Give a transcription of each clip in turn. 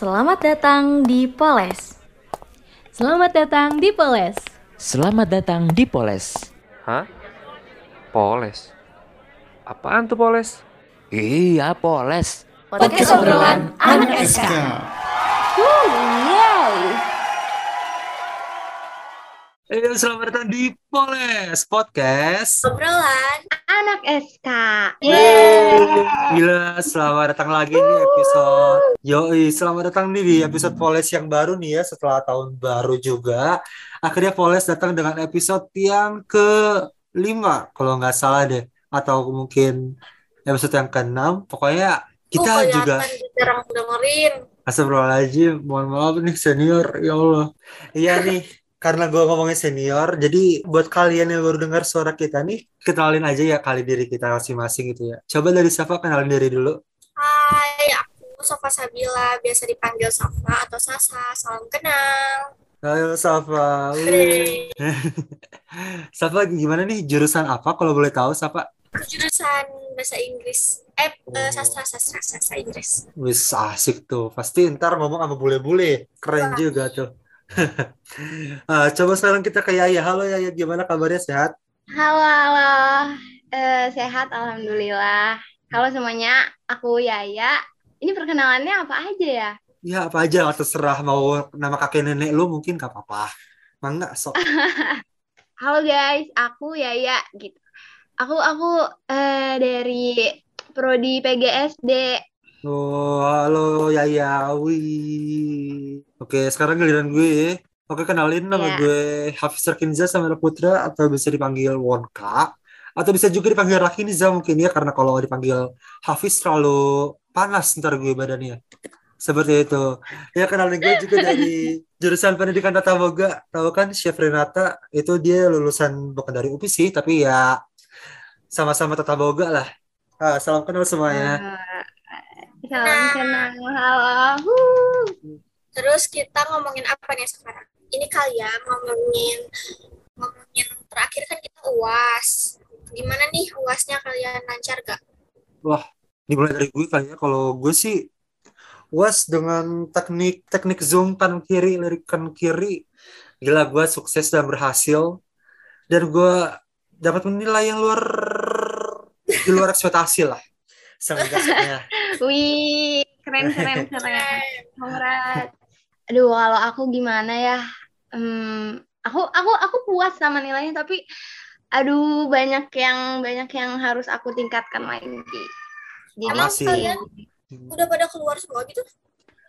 Selamat datang di Poles. Selamat datang di Poles. Selamat datang di Poles. Hah? Poles? Apaan tuh Poles? Iya, Poles. Podcast obrolan anak SK. Eh, selamat datang di Poles Podcast. Obrolan. Anak SK. Gila, selamat datang lagi di episode. Yoi, selamat datang nih di episode Poles yang baru nih ya setelah tahun baru juga. Akhirnya Poles datang dengan episode yang ke lima kalau nggak salah deh, atau mungkin episode yang ke-6. Pokoknya kita juga jarang dengerin. Astagfirullahaladzim, mohon maaf nih senior, ya Allah. Iya nih, karena gue ngomongin senior, jadi buat kalian yang baru dengar suara kita nih, kenalin aja ya kali diri kita masing-masing gitu ya. Coba dari Safa kenalin diri dulu. Hai, aku Sofa Sabila, biasa dipanggil Safa atau Sasa. Salam kenal. Halo Safa. Safa gimana nih jurusan apa kalau boleh tahu Safa? Aku jurusan bahasa Inggris. Eh, Oh. eh, sastra, sastra, sastra Inggris. Wis asik tuh. Pasti ntar ngomong sama bule-bule. Keren Wah. juga tuh. Ah, coba sekarang kita ke Yaya. Halo Yaya, gimana kabarnya sehat? Halo, halo. Eh, sehat, alhamdulillah. Halo semuanya, aku Yaya. Ini perkenalannya apa aja ya? Ya apa aja terserah mau nama kakek nenek lu mungkin gak apa-apa. Mangga sok. Halo guys, aku Yaya gitu. Aku aku eh, dari prodi PGSD. Oh, halo Yaya. Wih. Oke, sekarang giliran gue. Oke, kenalin nama Ya. gue Hafiz Rakinza sama Putra atau bisa dipanggil Wonka atau bisa juga dipanggil Rakinza mungkin ya karena kalau dipanggil Hafiz terlalu panas ntar gue badannya. Seperti itu. Ya kenalin gue juga dari jurusan pendidikan tata boga. Tahu kan Chef Renata itu dia lulusan bukan dari UPI sih, tapi ya sama-sama tata boga lah. Ah, salam kenal semuanya. Eh, salam kenal, halo. Huh. Terus kita ngomongin apa nih sekarang? Ini kali ya ngomongin ngomongin terakhir kan kita UAS. Gimana nih UASnya kalian lancar gak? dimulai dari gue kali ya kalau gue sih was dengan teknik teknik zoom kanan kiri lirik kanan kiri gila gue sukses dan berhasil dan gue dapat menilai yang luar di luar ekspektasi lah seenggaknya Wih, keren keren keren. Congrats. Aduh, kalau aku gimana ya? Hmm, aku aku aku puas sama nilainya tapi aduh banyak yang banyak yang harus aku tingkatkan lagi. Jadi Sama sih. kalian udah pada keluar semua gitu?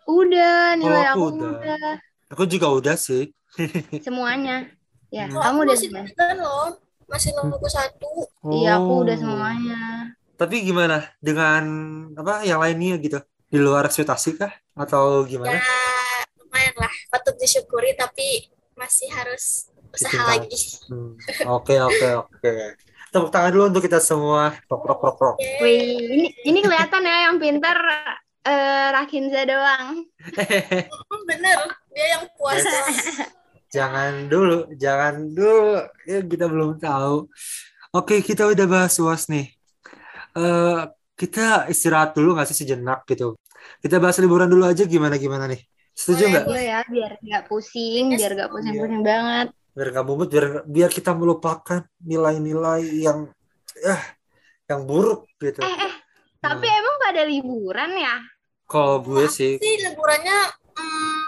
udah nilai Oh, aku aku udah. udah. aku juga udah sih semuanya. Ya, Hmm. Kalau kamu aku udah masih loh. Masih nunggu satu. Iya, aku udah Oh. semuanya. Tapi gimana dengan apa yang lainnya gitu di luar ekspektasi kah atau gimana Ya lumayan lah. Patut disyukuri tapi masih harus usaha Ditingkat. lagi. Hmm, oke oke oke tepuk tangan dulu untuk kita semua prok prok prok prok Yeay. Wih, ini ini kelihatan ya yang pintar eh Rakinza doang. Hmm, bener, dia yang puasa. Jangan dulu, jangan dulu. Ya, kita belum tahu. Oke, kita udah bahas UAS nih. Eh, kita istirahat dulu nggak sih sejenak gitu. Kita bahas liburan dulu aja gimana gimana nih. Setuju Boleh. nggak? Iya ya, biar nggak pusing, biar nggak pusing-pusing banget. Biar nggak bumut, biar biar kita melupakan nilai-nilai yang eh yang buruk gitu. Eh, eh, tapi Nah, emang pada liburan ya? kalau gue sih, Sih liburannya hmm,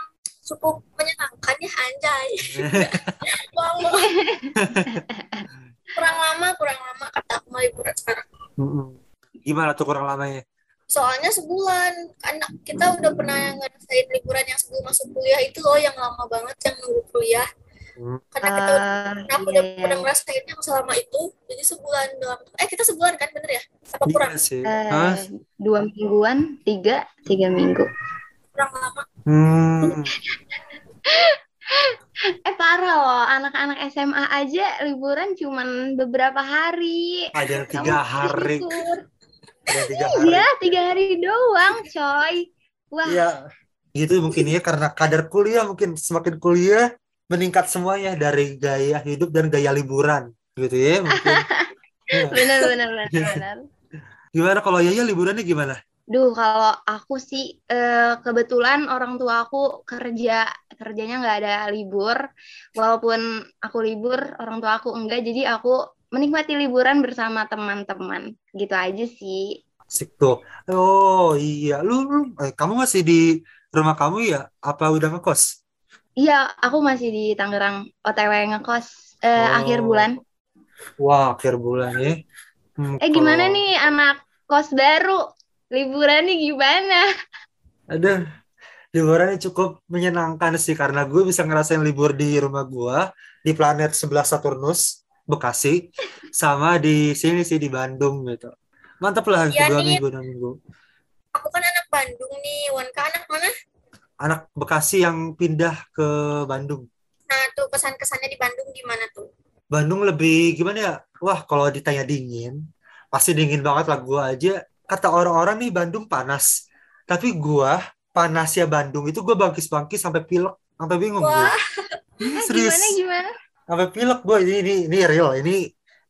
cukup menyenangkan ya anjay. Kurang lama, kurang lama kata aku mau liburan sekarang. Mm-mm. gimana tuh kurang lamanya? Soalnya sebulan, kan kita udah pernah ngerasain liburan yang sebelum masuk kuliah itu loh yang lama banget yang nunggu kuliah. Hmm. Karena kita udah Ah, Aku iya, udah iya, pernah iya. ngerasain yang selama itu, jadi sebulan doang. Eh kita sebulan kan bener ya? Apa kurang? Iya sih. Eh, Hah? dua mingguan, tiga, tiga minggu. Kurang lama. Hmm. Eh parah loh, anak-anak SMA aja liburan cuman beberapa hari. Ada tiga hari, ada tiga hari. Iya, tiga hari doang, coy. Wah, Iya, gitu mungkin ya karena kadar kuliah mungkin semakin kuliah meningkat semuanya dari gaya hidup dan gaya liburan gitu ya mungkin. Iya. benar benar benar benar. Gimana kalau Yaya liburannya gimana? Duh, kalau aku sih eh, kebetulan orang tua aku kerja kerjanya nggak ada libur. Walaupun aku libur, orang tua aku enggak. Jadi aku menikmati liburan bersama teman-teman. Gitu aja sih. Asik tuh. Oh iya, lu, lu eh, kamu masih di rumah kamu ya? Apa udah ngekos? Iya, aku masih di Tangerang OTW ngekos eh, Oh. akhir bulan. Wah, akhir bulan ya. Hmm, Eh gimana kalau- nih anak kos baru? Liburan nih gimana? Aduh, liburannya cukup menyenangkan sih karena gue bisa ngerasain libur di rumah gue di planet sebelah Saturnus, Bekasi, sama di sini sih di Bandung gitu. Mantap lah Iya dua minggu dua minggu. Aku kan anak Bandung nih. Wanka anak mana? Anak Bekasi yang pindah ke Bandung. Nah, tuh kesan-kesannya di Bandung gimana tuh? Bandung lebih gimana ya? Wah, kalau ditanya dingin, pasti dingin banget lah gue aja. Kata orang-orang nih Bandung panas. Tapi gua panasnya Bandung itu gue bangkis-bangkis sampai pilek, sampai bingung gue. Wah, serius. Gimana gimana? Sampai pilek gue ini, ini ini real, ini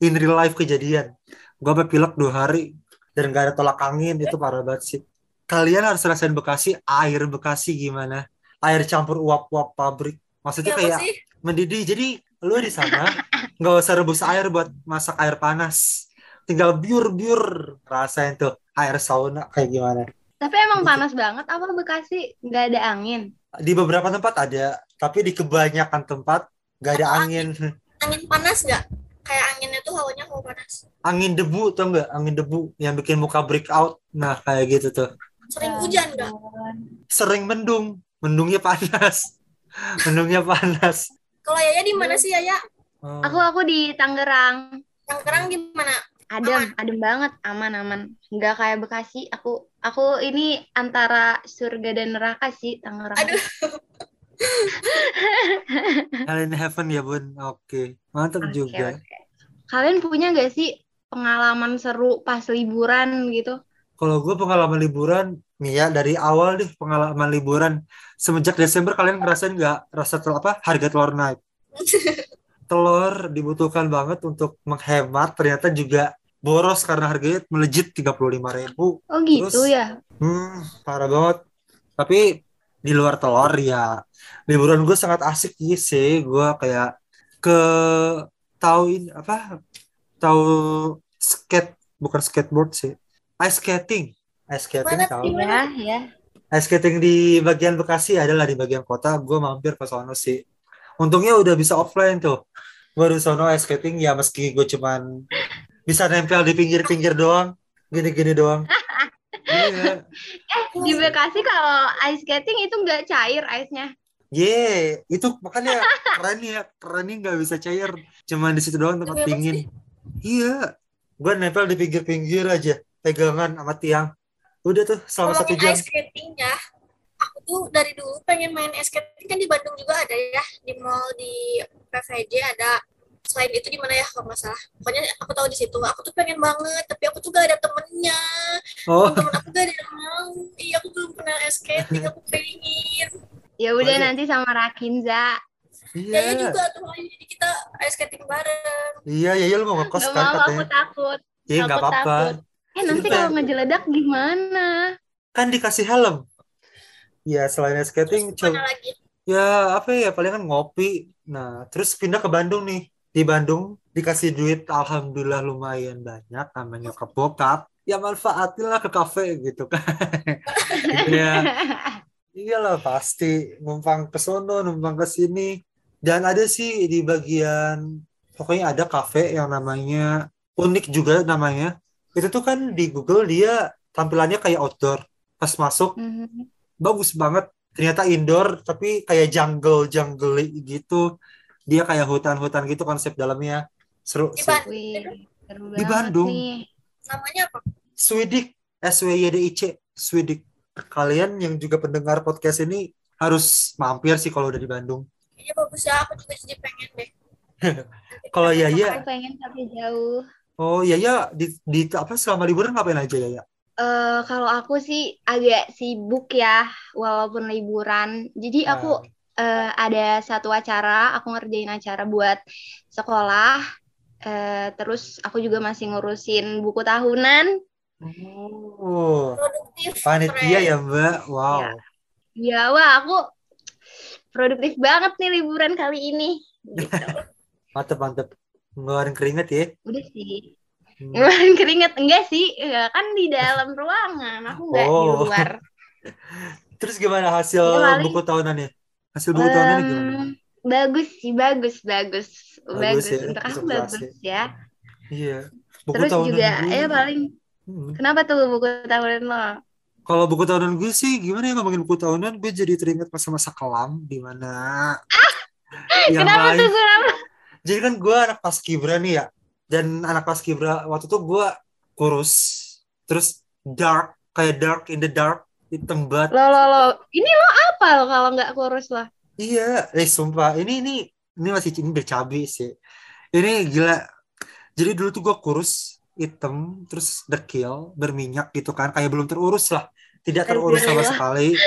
in real life kejadian. Gue sampai pilek dua hari dan gak ada tolak angin itu parah banget sih. Kalian harus rasain Bekasi, air Bekasi gimana? Air campur uap-uap pabrik. Maksudnya ya kayak sih? mendidih. Jadi lu di sana nggak usah rebus air buat masak air panas. Tinggal biur-biur rasain tuh air sauna kayak gimana. Tapi emang panas banget apa Bekasi nggak ada angin? Di beberapa tempat ada, tapi di kebanyakan tempat nggak ada angin. Angin panas nggak? Kayak anginnya tuh hawanya hawa panas. Angin debu tau nggak? Angin debu yang bikin muka break out. Nah kayak gitu tuh. Sering hujan nggak? Sering mendung, mendungnya panas. Mendungnya panas. Kalau Yaya di mana sih Yaya? Oh. Aku aku di Tangerang. Tangerang gimana? Adem, adem banget, aman-aman. Nggak kayak Bekasi. Aku aku ini antara surga dan neraka sih Tangerang. Aduh. Hell in heaven ya bun. Oke, mantap Oke, juga. oke. Kalian punya nggak sih pengalaman seru pas liburan gitu? Kalau gue pengalaman liburan, nih ya dari awal deh pengalaman liburan semenjak Desember kalian ngerasain nggak rasa telur apa harga telur naik? Telur dibutuhkan banget untuk menghemat, ternyata juga boros karena harganya melejit 35.000 ribu. Oh gitu Terus- ya. Hmm, parah banget. Tapi di luar telur ya liburan gue sangat asik sih. Gue kayak ke tahu ini apa? Tahu skate bukan skateboard sih. Ice skating. Ice skating Mana tahu. Ya, ya. Ice skating di bagian Bekasi adalah di bagian kota. Gue mampir ke sono sih. Untungnya udah bisa offline tuh. Gue di sono ice skating ya meski gue cuman bisa nempel di pinggir-pinggir doang. Gini-gini doang. Iya. Di Bekasi kalau ice skating itu nggak cair ice-nya. Ye, itu makanya keren ya, kerennya nggak bisa cair, cuman di situ doang tempat dingin. Iya, gue nempel di pinggir-pinggir aja, pegangan sama tiang. Udah tuh selama satu jam. ice skating ya. Aku tuh dari dulu pengen main ice skating kan di Bandung juga ada ya. Di mall di PVJ ada. Selain itu di mana ya kalau nggak salah. Pokoknya aku tahu di situ. Aku tuh pengen banget, tapi aku tuh gak ada temennya. Oh, Temen aku gak ada yang mau. Iya, aku belum pernah ice skating. Aku pengen. Ya udah nanti sama Rakinza. Yaya iya, juga tuh, jadi kita ice skating bareng. iya, iya, iya, lu mau ngekos Gak kan mau, aku takut. Iya, nggak aku apa-apa. Eh nanti Kita- kalau ngejeledak gimana? Kan dikasih helm. Ya, selain ice skating, coba mana lagi? ya apa ya, paling kan ngopi. Nah, terus pindah ke Bandung nih. Di Bandung dikasih duit, alhamdulillah lumayan banyak, namanya ke bokap. Ya manfaatin lah ke kafe gitu kan. Iya. Iyalah pasti numpang ke sono, numpang ke sini. Dan ada sih di bagian pokoknya ada kafe yang namanya unik juga namanya. Itu tuh kan di Google dia tampilannya kayak outdoor. Pas masuk Mhm. bagus banget. Ternyata indoor tapi kayak jungle jungle gitu. Dia kayak hutan-hutan gitu konsep dalamnya. Seru Di. Bandung. Wih, seru Di Bandung. nih. Namanya apa? Swidik, S W Y D I C, Swidik. Kalian yang juga pendengar podcast ini harus mampir sih kalau udah di Bandung. Kayaknya bagus ya, aku juga jadi pengen deh. Kalau Yaya, Aku pengen tapi jauh. oh Yaya di, di apa selama liburan ngapain aja Yaya? Eh kalau aku sih agak sibuk ya, walaupun liburan. Jadi aku eh, ada satu acara, aku ngerjain acara buat sekolah. Eh, terus aku juga masih ngurusin buku tahunan. Oh, produktif panitia ya Mbak. Wow. Ya. Ya, wah aku produktif banget nih liburan kali ini. Gitu. Mantep, mantep. Ngeluarin keringet ya. Udah sih. Hmm. Ngeluarin keringet enggak sih? Ya, kan di dalam ruangan. Aku enggak di Oh. luar. Terus gimana hasil Ya, paling- buku tahunannya? Hasil buku tahunannya gimana? Bagus sih, bagus, bagus. Bagus Bagus, ya, untuk aku bagus ya. Iya. Buku Terus tahunan juga gue. ya paling Hmm. kenapa tuh buku tahunan lo? Kalau buku tahunan gue sih gimana ya ngomongin buku tahunan gue jadi teringat masa-masa kelam di mana yang kenapa lain tuh kenapa? jadi kan gue anak paskibra nih ya dan anak paskibra waktu itu gue kurus terus dark kayak dark in the dark hitam banget Lo lo lo. Ini lo apa lo kalau nggak kurus lo? iya eh sumpah. Ini ini ini masih ini bercabi sih. Ini gila. Jadi dulu tuh gue kurus hitam terus dekil berminyak gitu kan. Kayak belum terurus lah. Tidak terurus sama sekali.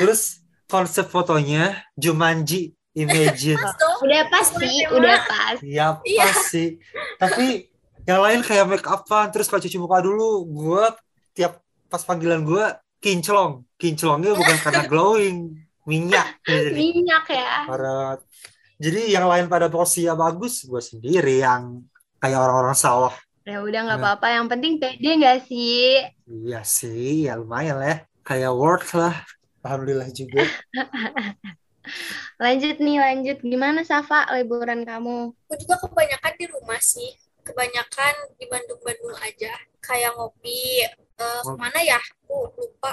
Terus konsep fotonya Jumanji Imagine. Udah pas sih, udah pas. ya Iya. pas sih. Tapi yang lain kayak make upan terus kalau cuci muka dulu. Gue tiap pas panggilan gue kinclong kinclongnya bukan karena glowing minyak gitu. Minyak ya. Parah. Jadi yang lain pada posisinya bagus, gue sendiri yang kayak orang-orang sawah. Ya udah nggak Nah. apa-apa. Yang penting pede nggak sih? Iya sih, ya lumayan lah. ya. Kayak work lah. Alhamdulillah juga. Lanjut nih, lanjut. Gimana Safa liburan kamu? aku juga kebanyakan di rumah sih kebanyakan di Bandung-Bandung aja kayak ngopi Eh, Oh. ke mana ya aku lupa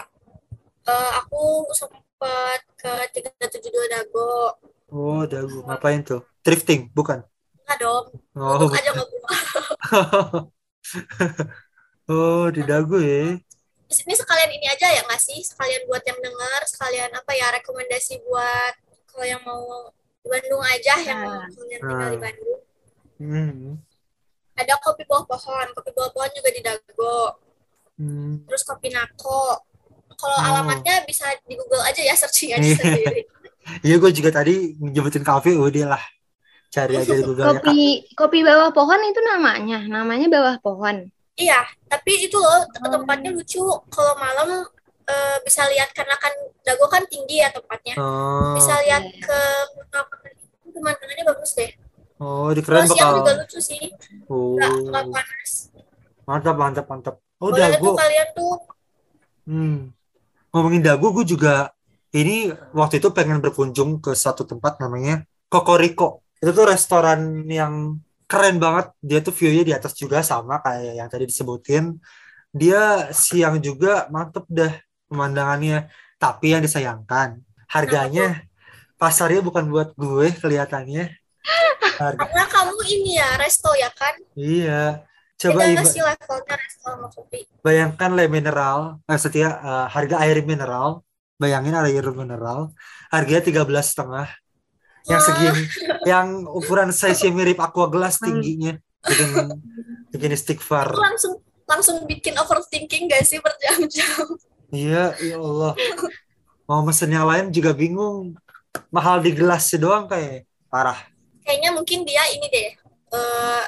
Eh, aku sempet ke 372 Dago Oh, dagu. Ngapain tuh? Thrifting, bukan? nggak dong Oh, untuk aja oh di dagu ya. ini sekalian ini aja ya nggak sih sekalian buat yang dengar sekalian apa ya rekomendasi buat kalau yang mau di Bandung aja yang mau Nah. kalian tinggal di Ah. Bandung Hmm. ada kopi bawah pohon kopi bawah pohon juga di Dago Hmm. terus kopi Nako kalau Oh. alamatnya bisa di Google aja ya searching aja Iya. sendiri Iya, gue juga tadi nyebutin kafe, udah lah. Cari aja di Google ya, Kak. Kopi kopi bawah pohon itu namanya. Namanya bawah pohon. Iya, tapi itu loh te- tempatnya lucu. Kalau malam eh, bisa lihat karena kan Dago kan tinggi ya tempatnya. Oh, Bisa lihat ke pemandangannya bagus deh. oh di keren siang bakal. juga lucu sih, nggak nggak Oh, panas. mantap, mantap, mantap. Oh, Boleh dagu. tuh kalian tuh Hmm. Ngomongin dagu, gue juga ini waktu itu pengen berkunjung ke satu tempat namanya Kokoriko. Itu tuh restoran yang keren banget. Dia tuh view-nya di atas juga sama kayak yang tadi disebutin. Dia siang juga mantep dah pemandangannya. Tapi yang disayangkan, harganya pasarnya bukan buat gue kelihatannya. Harga, karena kamu ini ya resto ya kan. iya. Coba Beda iba- sih levelnya sama kopi. bayangkan le mineral, eh, setia eh, harga air mineral, bayangin air mineral, harganya tiga belas setengah, yang segini, yang ukuran size mirip aqua gelas Hmm. tingginya, bikin bikin istighfar. Itu langsung langsung bikin overthinking gak sih berjam-jam? Iya, ya Allah. Mau mesen yang lain juga bingung. Mahal di gelasnya doang kayak parah. Kayaknya mungkin dia ini deh. eh,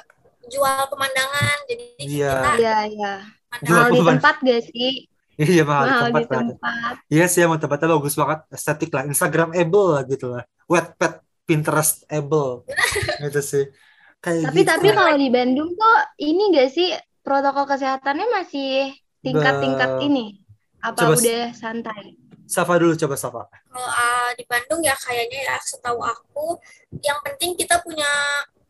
jual pemandangan jadi Iya. kita Iya, iya. Jual Mahal di tempat gak sih? Iya mahal, Mahal tempat di tempat. Iya sih emang tempatnya bagus banget, estetik lah, Instagramable lah gitu lah, Wattpad, Pinterestable, gitu sih. Kayak Tapi gitu. tapi kalau di Bandung tuh ini gak sih protokol kesehatannya masih tingkat-tingkat ini? Apa Coba- udah santai? Safa dulu coba Safa. kalau ah, di Bandung ya kayaknya ya setahu aku yang penting kita punya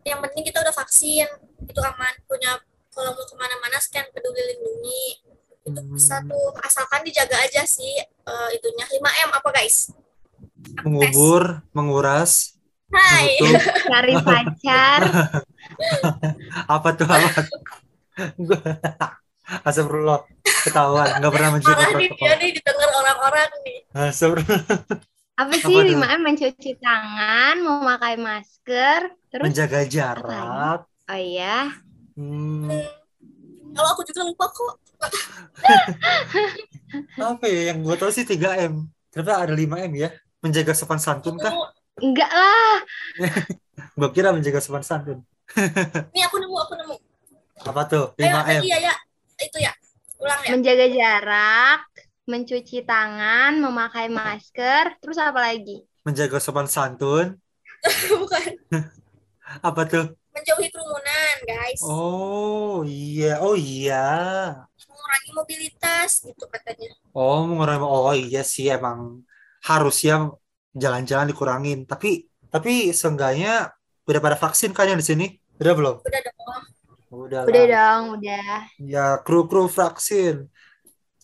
yang penting kita udah vaksin. Itu aman. Punya kalau mau ke mana-mana scan peduli lindungi. Itu Hmm. bisa tuh. Asalkan dijaga aja sih eh, itunya. 5M apa guys? Mengubur, menguras, Hai. Cari pacar. apa tuh apa? Astagfirullah, ketahuan, nggak pernah nih dia protokol. nih didengar orang-orang nih. Astagfirullah, Apa sih tuh? 5M mencuci tangan, memakai masker, terus menjaga jarak. oh iya. Hmm, kalau aku juga lupa kok apa ya yang gue tahu sih 3M. Ternyata ada 5M ya. Menjaga sopan santun kah? Enggak lah. Gue kira menjaga sopan santun. nih aku nemu aku nemu Apa tuh? ayo 5M. iya ya itu ya Ulang ya. menjaga jarak, mencuci tangan, memakai masker, terus apa lagi? Menjaga sopan santun. Bukan. Apa tuh? Menjauhi kerumunan, guys. Oh iya, oh iya. Mengurangi mobilitas gitu katanya. Oh mengurangi. Oh iya sih emang harusnya jalan-jalan dikurangin. Tapi tapi seenggaknya udah pada vaksin kan yang di sini? Udah belum? Udah dong. Udah Udah lah. dong, udah. Ya kru-kru vaksin.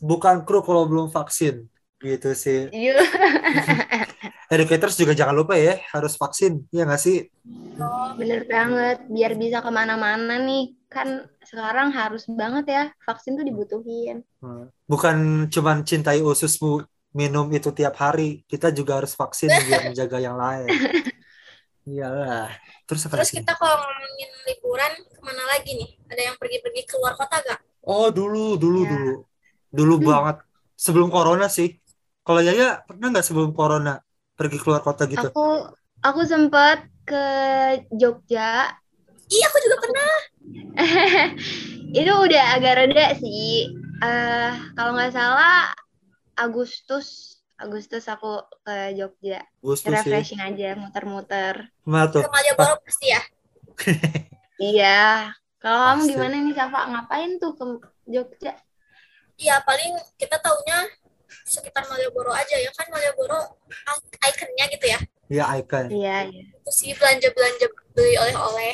Bukan kru kalau belum vaksin. Gitu sih. Yuk. Educators juga jangan lupa ya harus vaksin. Ya nggak sih? Bener banget, biar bisa ke mana-mana nih. Kan sekarang harus banget ya, vaksin tuh dibutuhin. Hmm. Bukan cuman cintai ususmu minum itu tiap hari. Kita juga harus vaksin biar menjaga yang lain. Iyalah. Terus apa Terus lagi? kita kalau ngomongin liburan ke mana lagi nih? Ada yang pergi-pergi keluar kota gak? Oh dulu, dulu, Ya. dulu. Dulu banget. Sebelum corona sih. Kalau Yaya pernah nggak sebelum corona pergi keluar kota gitu? Aku aku sempet ke Jogja. Iya, aku juga pernah. Itu udah agak reda sih. Eh kalau nggak salah Agustus Agustus aku ke Jogja. Agustus sih. Refreshing aja, muter-muter. Ke Malioboro pasti ya. Iya. Kalau kamu gimana nih, Safa? Ngapain tuh ke Jogja? Iya, paling kita taunya sekitar Malioboro aja ya kan Malioboro ikonnya gitu ya. Iya, icon. Iya, iya. Itu sih belanja-belanja beli oleh-oleh.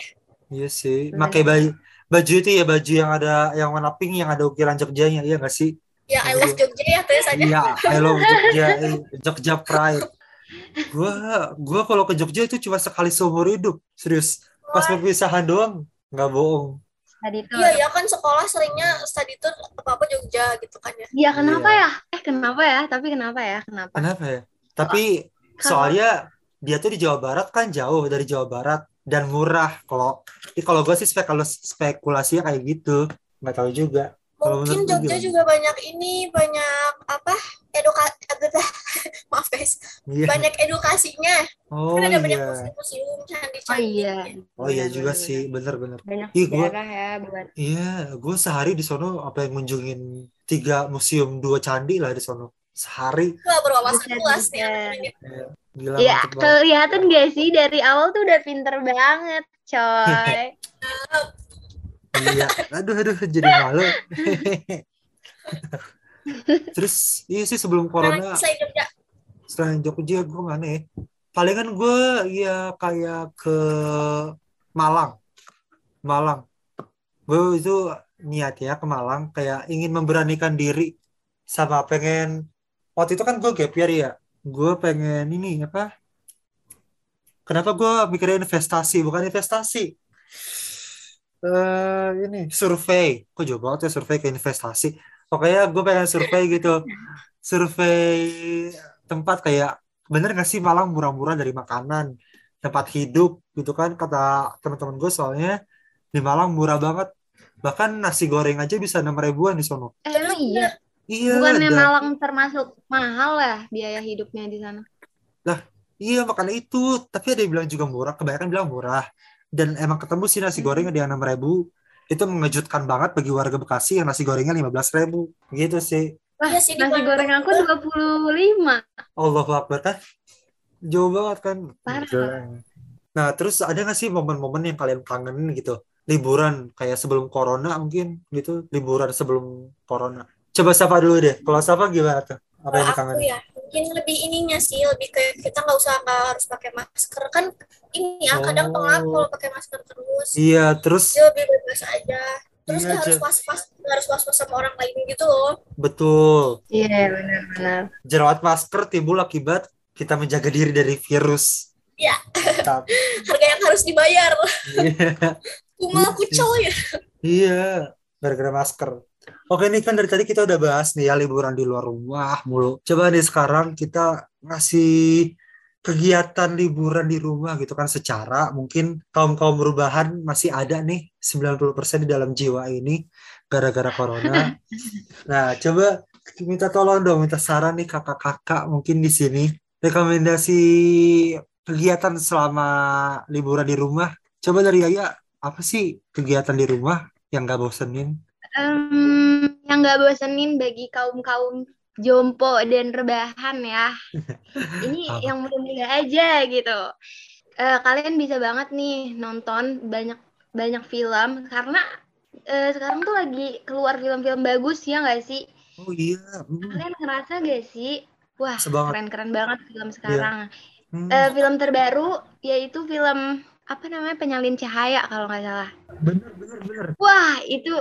Iya sih. Bener. Pakai baju baju itu ya baju yang ada yang warna pink yang ada ukiran Jogjanya, iya nggak sih? Ya, I love Jogja ya, tulis aja. Iya, I love Jogja, eh, Jogja Pride. Gua gua kalau ke Jogja itu cuma sekali seumur hidup, serius. Pas perpisahan doang, nggak bohong. Tadi tuh. Iya, ya kan sekolah seringnya study tour apa-apa Jogja gitu kan ya. Iya, kenapa Iya. ya? Eh, kenapa ya? Tapi kenapa ya? Kenapa? Kenapa ya? Tapi Kalau- soalnya dia tuh di Jawa Barat kan jauh dari Jawa Barat dan murah. Kalau ini kalau gue sih spekul spekulasinya kayak gitu, nggak tahu juga. Kalau Mungkin Jogja juga banyak ini, banyak apa? Edukasi, maaf guys, Iya. banyak edukasinya. Oh Kan ada banyak iya. museum-museum, Oh candi-candi. iya. Oh iya juga sih, bener-bener. Banyak Ih, gua ya buat. iya, gue sehari di sono apa yang ngunjungin tiga museum, dua candi lah di sono. Sehari. Wah, berwawasan luas nih anak. Iya, Gila Iya, banget. kelihatan gak sih dari awal tuh udah pinter banget, coy. Iya, aduh aduh jadi malu. Terus iya sih sebelum corona saya Jogja. selain Jogja gue mana ya? Palingan gue ya kayak ke Malang. Malang. Gue itu niatnya ke Malang kayak ingin memberanikan diri sama pengen waktu itu kan gue gap year ya. Gue pengen ini apa? Kenapa gue mikirnya investasi bukan investasi? eh ini survei. Kok jauh banget ya survei ke investasi. Pokoknya gue pengen survei gitu. Survei tempat kayak bener gak sih Malang murah-murah dari makanan, tempat hidup gitu kan kata teman-teman gue soalnya di Malang murah banget. Bahkan nasi goreng aja bisa enam ribuan di sono. Eh, emang iya. Iya, Bukannya dan- Malang termasuk mahal ya biaya hidupnya di sana? iya makanya itu. Tapi ada yang bilang juga murah, kebanyakan bilang murah. Dan emang ketemu sih nasi goreng ada yang enam ribu. Itu mengejutkan banget bagi warga Bekasi yang nasi gorengnya lima belas ribu. Gitu sih. Wah, Iya nasi goreng aku juga. 25. Allahu Akbar kan jauh banget kan Parah. Gila. nah terus ada nggak sih momen-momen yang kalian kangenin gitu liburan kayak sebelum corona mungkin gitu liburan sebelum corona coba Safa dulu deh kalau Safa gimana tuh apa yang aku dikangenin ya, mungkin lebih ininya sih, lebih kayak kita nggak usah nggak harus pakai masker kan ini ya kadang Oh. pengap kalau pakai masker terus. iya terus Dia lebih bebas aja. Terus Iya nggak harus was-was, nggak harus was-was sama orang lain gitu loh. betul Iya, benar-benar. jerawat masker timbul akibat kita menjaga diri dari virus Iya. Mantap. Harga yang harus dibayar. Iya. Kumal kucel ya. Iya, gara-gara masker. Oke nih kan dari tadi kita udah bahas nih ya liburan di luar rumah mulu. Coba nih sekarang kita ngasih kegiatan liburan di rumah gitu kan secara mungkin kaum-kaum perubahan masih ada nih 90% di dalam jiwa ini gara-gara corona. Nah, coba minta tolong dong, minta saran nih kakak-kakak mungkin di sini rekomendasi kegiatan selama liburan di rumah. Coba dari Yaya, apa sih kegiatan di rumah yang gak bosenin? Em, yang nggak bosenin bagi kaum-kaum jompo dan rebahan ya. Ini Apa? yang muda-muda aja gitu. Eh, kalian bisa banget nih nonton banyak banyak film karena eh, sekarang tuh lagi keluar film-film bagus ya nggak sih? Oh iya. Hmm. Kalian ngerasa gak sih? Wah, keren-keren banget film sekarang. Hmm. Eh, film terbaru yaitu film apa namanya Penyalin Cahaya kalau nggak salah. bener bener bener. Wah, itu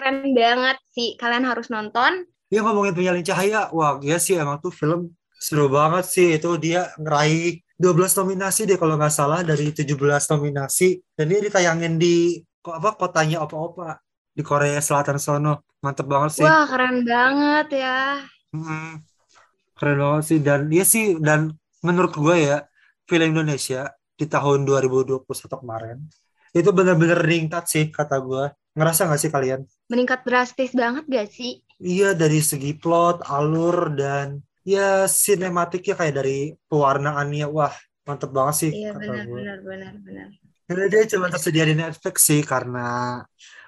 keren banget sih. Kalian harus nonton. Dia ngomongin penyalin cahaya, wah iya sih emang tuh film seru banget sih. Itu dia ngeraih 12 nominasi deh kalau nggak salah dari 17 nominasi. Dan dia ditayangin di kok apa kotanya opa-opa di Korea Selatan sono. Mantep banget sih. Wah, keren banget ya. Mm, keren banget sih dan dia sih dan menurut gue ya film Indonesia di tahun 2021 kemarin itu benar-benar meningkat sih kata gue. Ngerasa nggak sih kalian? Meningkat drastis banget gak sih? Iya dari segi plot, alur dan ya sinematiknya kayak dari pewarnaannya wah mantep banget sih Iya, kata benar, benar, benar, benar. Karena dia cuma tersedia di Netflix sih karena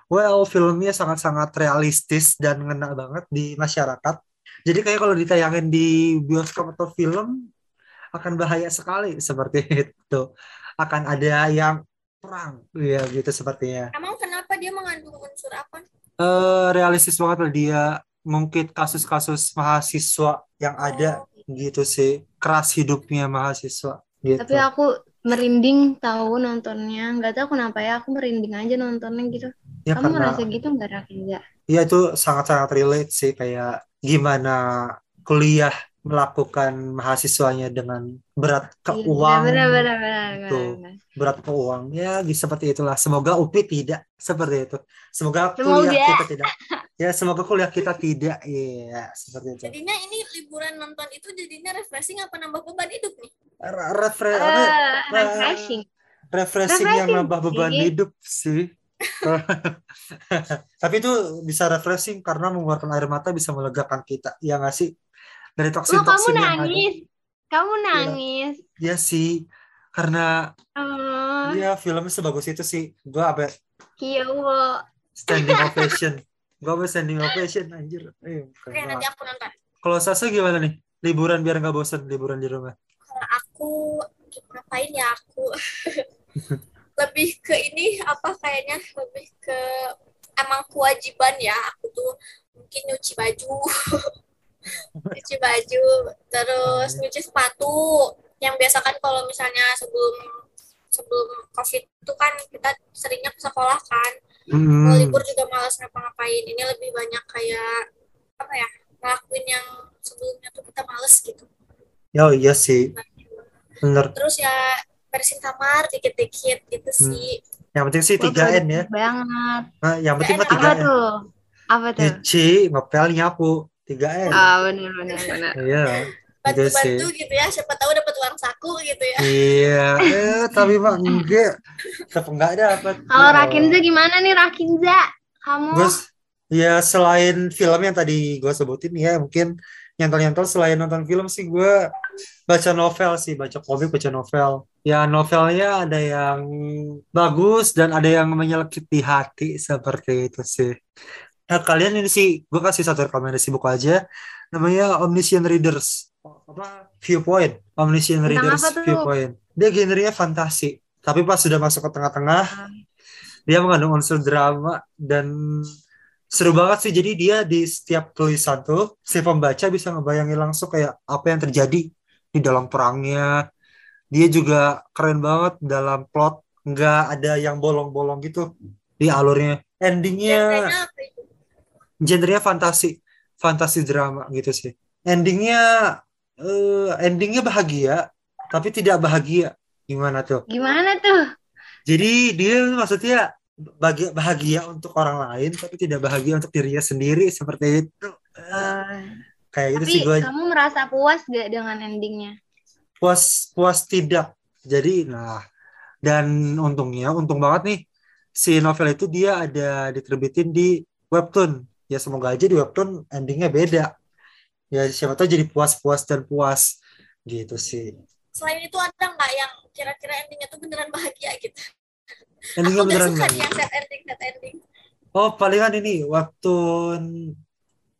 well filmnya sangat-sangat realistis dan ngena banget di masyarakat. Jadi kayak kalau ditayangin di bioskop atau film akan bahaya sekali seperti itu. Akan ada yang perang ya gitu sepertinya. Emang kenapa dia mengandung unsur apa? Eh realistis banget lah dia mungkin kasus-kasus mahasiswa yang ada gitu sih. Keras hidupnya mahasiswa gitu. Tapi aku merinding tahu nontonnya. Nggak tahu kenapa ya, aku merinding aja nontonnya gitu. Ya Kamu karena ngerasa gitu nggak, Rakinza? Iya itu sangat-sangat relate sih kayak gimana kuliah melakukan mahasiswanya dengan berat ke Iya, uang, benar, benar, benar, benar, benar. berat ke uang ya gitu, seperti itulah. Semoga UPI tidak seperti itu. Semoga Semoga. kuliah kita tidak. Ya semoga kuliah kita tidak. Iya seperti itu. Jadinya ini liburan nonton itu jadinya refreshing apa nambah beban hidup nih? Re- refre- apa? Eh, refreshing. refreshing yang Refreshing nambah beban sih. hidup sih. Tapi itu bisa refreshing karena mengeluarkan air mata bisa melegakan kita. Ya nggak sih? Dari Loh, kamu ada. nangis. Kamu nangis. Ya sih, karena Oh, ya filmnya sebagus itu sih. Gue apa Kyowo. standing ovation. Gue apa standing ovation anjir. Eh, Oke, nanti banget. aku nonton. Kalau Sasa gimana nih? Liburan biar nggak bosan liburan di rumah. Kalau aku ngapain ya aku? lebih ke ini apa kayaknya lebih ke emang kewajiban ya aku tuh mungkin nyuci baju nyuci baju terus nyuci sepatu yang biasa kan kalau misalnya sebelum sebelum covid itu kan kita seringnya ke sekolah kan mau Hmm. libur juga malas ngapa-ngapain ini lebih banyak kayak apa ya ngelakuin yang sebelumnya tuh kita males gitu Ya iya sih, bener. terus ya bersihin kamar dikit-dikit gitu Hmm. sih Yang penting sih 3 n ya. Banget. Nah, yang penting mah 3 Apa n. tuh? Apa tuh? Nyuci, ngepel, nyapu. 3 n. Ah, benar benar benar. Iya. Gitu sih. bantu-bantu gitu ya siapa tahu dapat uang saku gitu ya Iya, eh, tapi mah enggak. Tetap enggak dapat. Kalau Ya. Rakinza gimana nih Rakinza? Kamu? Gus, ya selain film yang tadi gue sebutin ya mungkin nyentel-nyentel selain nonton film sih gue baca novel sih, baca komik, baca novel. Ya novelnya ada yang bagus dan ada yang menyelekit di hati seperti itu sih. Nah kalian ini sih, gue kasih satu rekomendasi buku aja, namanya Omniscient Readers. Apa? Viewpoint. Omniscient Tentang Readers? Viewpoint. Dia genrenya fantasi. Tapi pas sudah masuk ke tengah-tengah, dia mengandung unsur drama dan seru banget sih. Jadi dia di setiap tulisan tuh si pembaca bisa ngebayangin langsung kayak apa yang terjadi di dalam perangnya. Dia juga keren banget dalam plot, nggak ada yang bolong-bolong gitu di alurnya. Endingnya biasanya itu genrenya fantasi, fantasi drama gitu sih. Endingnya eh endingnya bahagia, tapi tidak bahagia. Gimana tuh? Gimana tuh? Jadi dia maksudnya bahagia, bahagia untuk orang lain tapi tidak bahagia untuk dirinya sendiri seperti itu. Eh, Kayak gitu tapi sih gue kamu merasa puas gak dengan endingnya? puas puas tidak. Jadi nah dan untungnya untung banget nih si novel itu dia ada diterbitin di webtoon. Ya semoga aja di webtoon endingnya beda. Ya siapa tahu jadi puas-puas dan puas gitu sih. selain itu ada nggak yang kira-kira endingnya tuh beneran bahagia gitu Endingnya aku beneran suka bahagia. yang sad ending sad ending Oh, palingan ini webtoon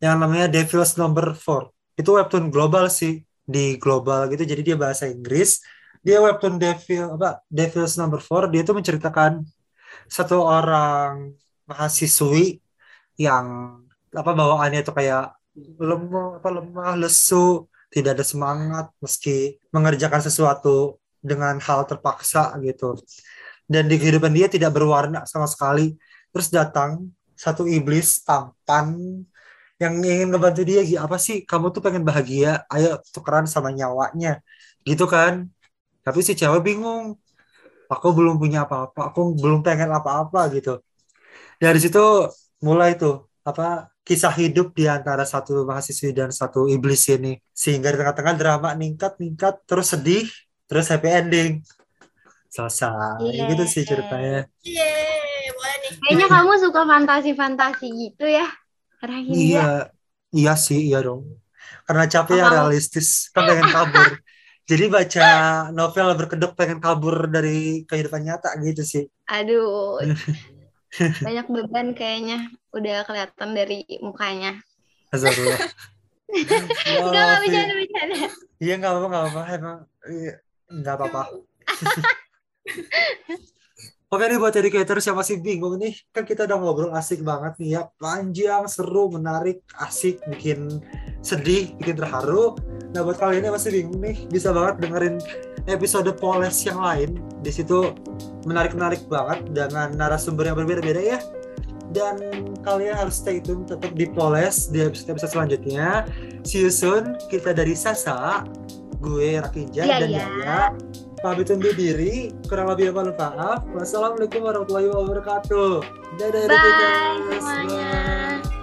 yang namanya Devil's Number 4. Itu webtoon global sih, di global gitu. Jadi dia bahasa Inggris. Dia webtoon Devil apa? Devil's Number 4. Dia tuh menceritakan satu orang mahasiswi yang apa bawaannya itu kayak lemah apa lemah lesu tidak ada semangat meski mengerjakan sesuatu dengan hal terpaksa gitu. Dan di kehidupan dia tidak berwarna sama sekali. Terus datang satu iblis tampan yang ingin ngebantu dia gitu apa sih? Kamu tuh pengen bahagia? Ayo tukeran sama nyawanya. Gitu kan. Tapi si cewek bingung. Aku belum punya apa-apa aku belum pengen apa-apa gitu. Dari situ mulai tuh apa kisah hidup di antara satu mahasiswi dan satu iblis ini. Sehingga di tengah-tengah drama ningkat ningkat terus sedih terus happy ending. Selesai. Yeay. gitu sih ceritanya. Yeay, boleh nih. Kayaknya kamu suka fantasi-fantasi gitu ya, Rahim. iya. iya sih iya dong. Karena capek ya Apa- realistis kan pengen kabur. Jadi baca novel berkedok pengen kabur dari kehidupan nyata gitu sih. Aduh, banyak beban kayaknya. Udah kelihatan dari mukanya. Astagfirullah. Enggak, enggak Maafin. bercanda, bercanda. Iya nggak apa-apa nggak apa-apa emang iya, nggak apa-apa. Oke nih buat educators yang masih bingung nih kan kita udah ngobrol asik banget nih ya panjang seru menarik asik bikin sedih bikin terharu. Nah buat kalian yang masih bingung nih bisa banget dengerin episode Poles yang lain di situ menarik-menarik banget dengan narasumber yang berbeda-beda ya. Dan kalian harus stay tune tetap di Poles di episode-episode selanjutnya. See you soon. Kita dari Sasa, gue Rakinja Iya, dan iya. Yaya. Pamit undur diri. Kurang lebih mohon maaf. Wassalamualaikum warahmatullahi wabarakatuh. Dadah Bye semuanya. Bye.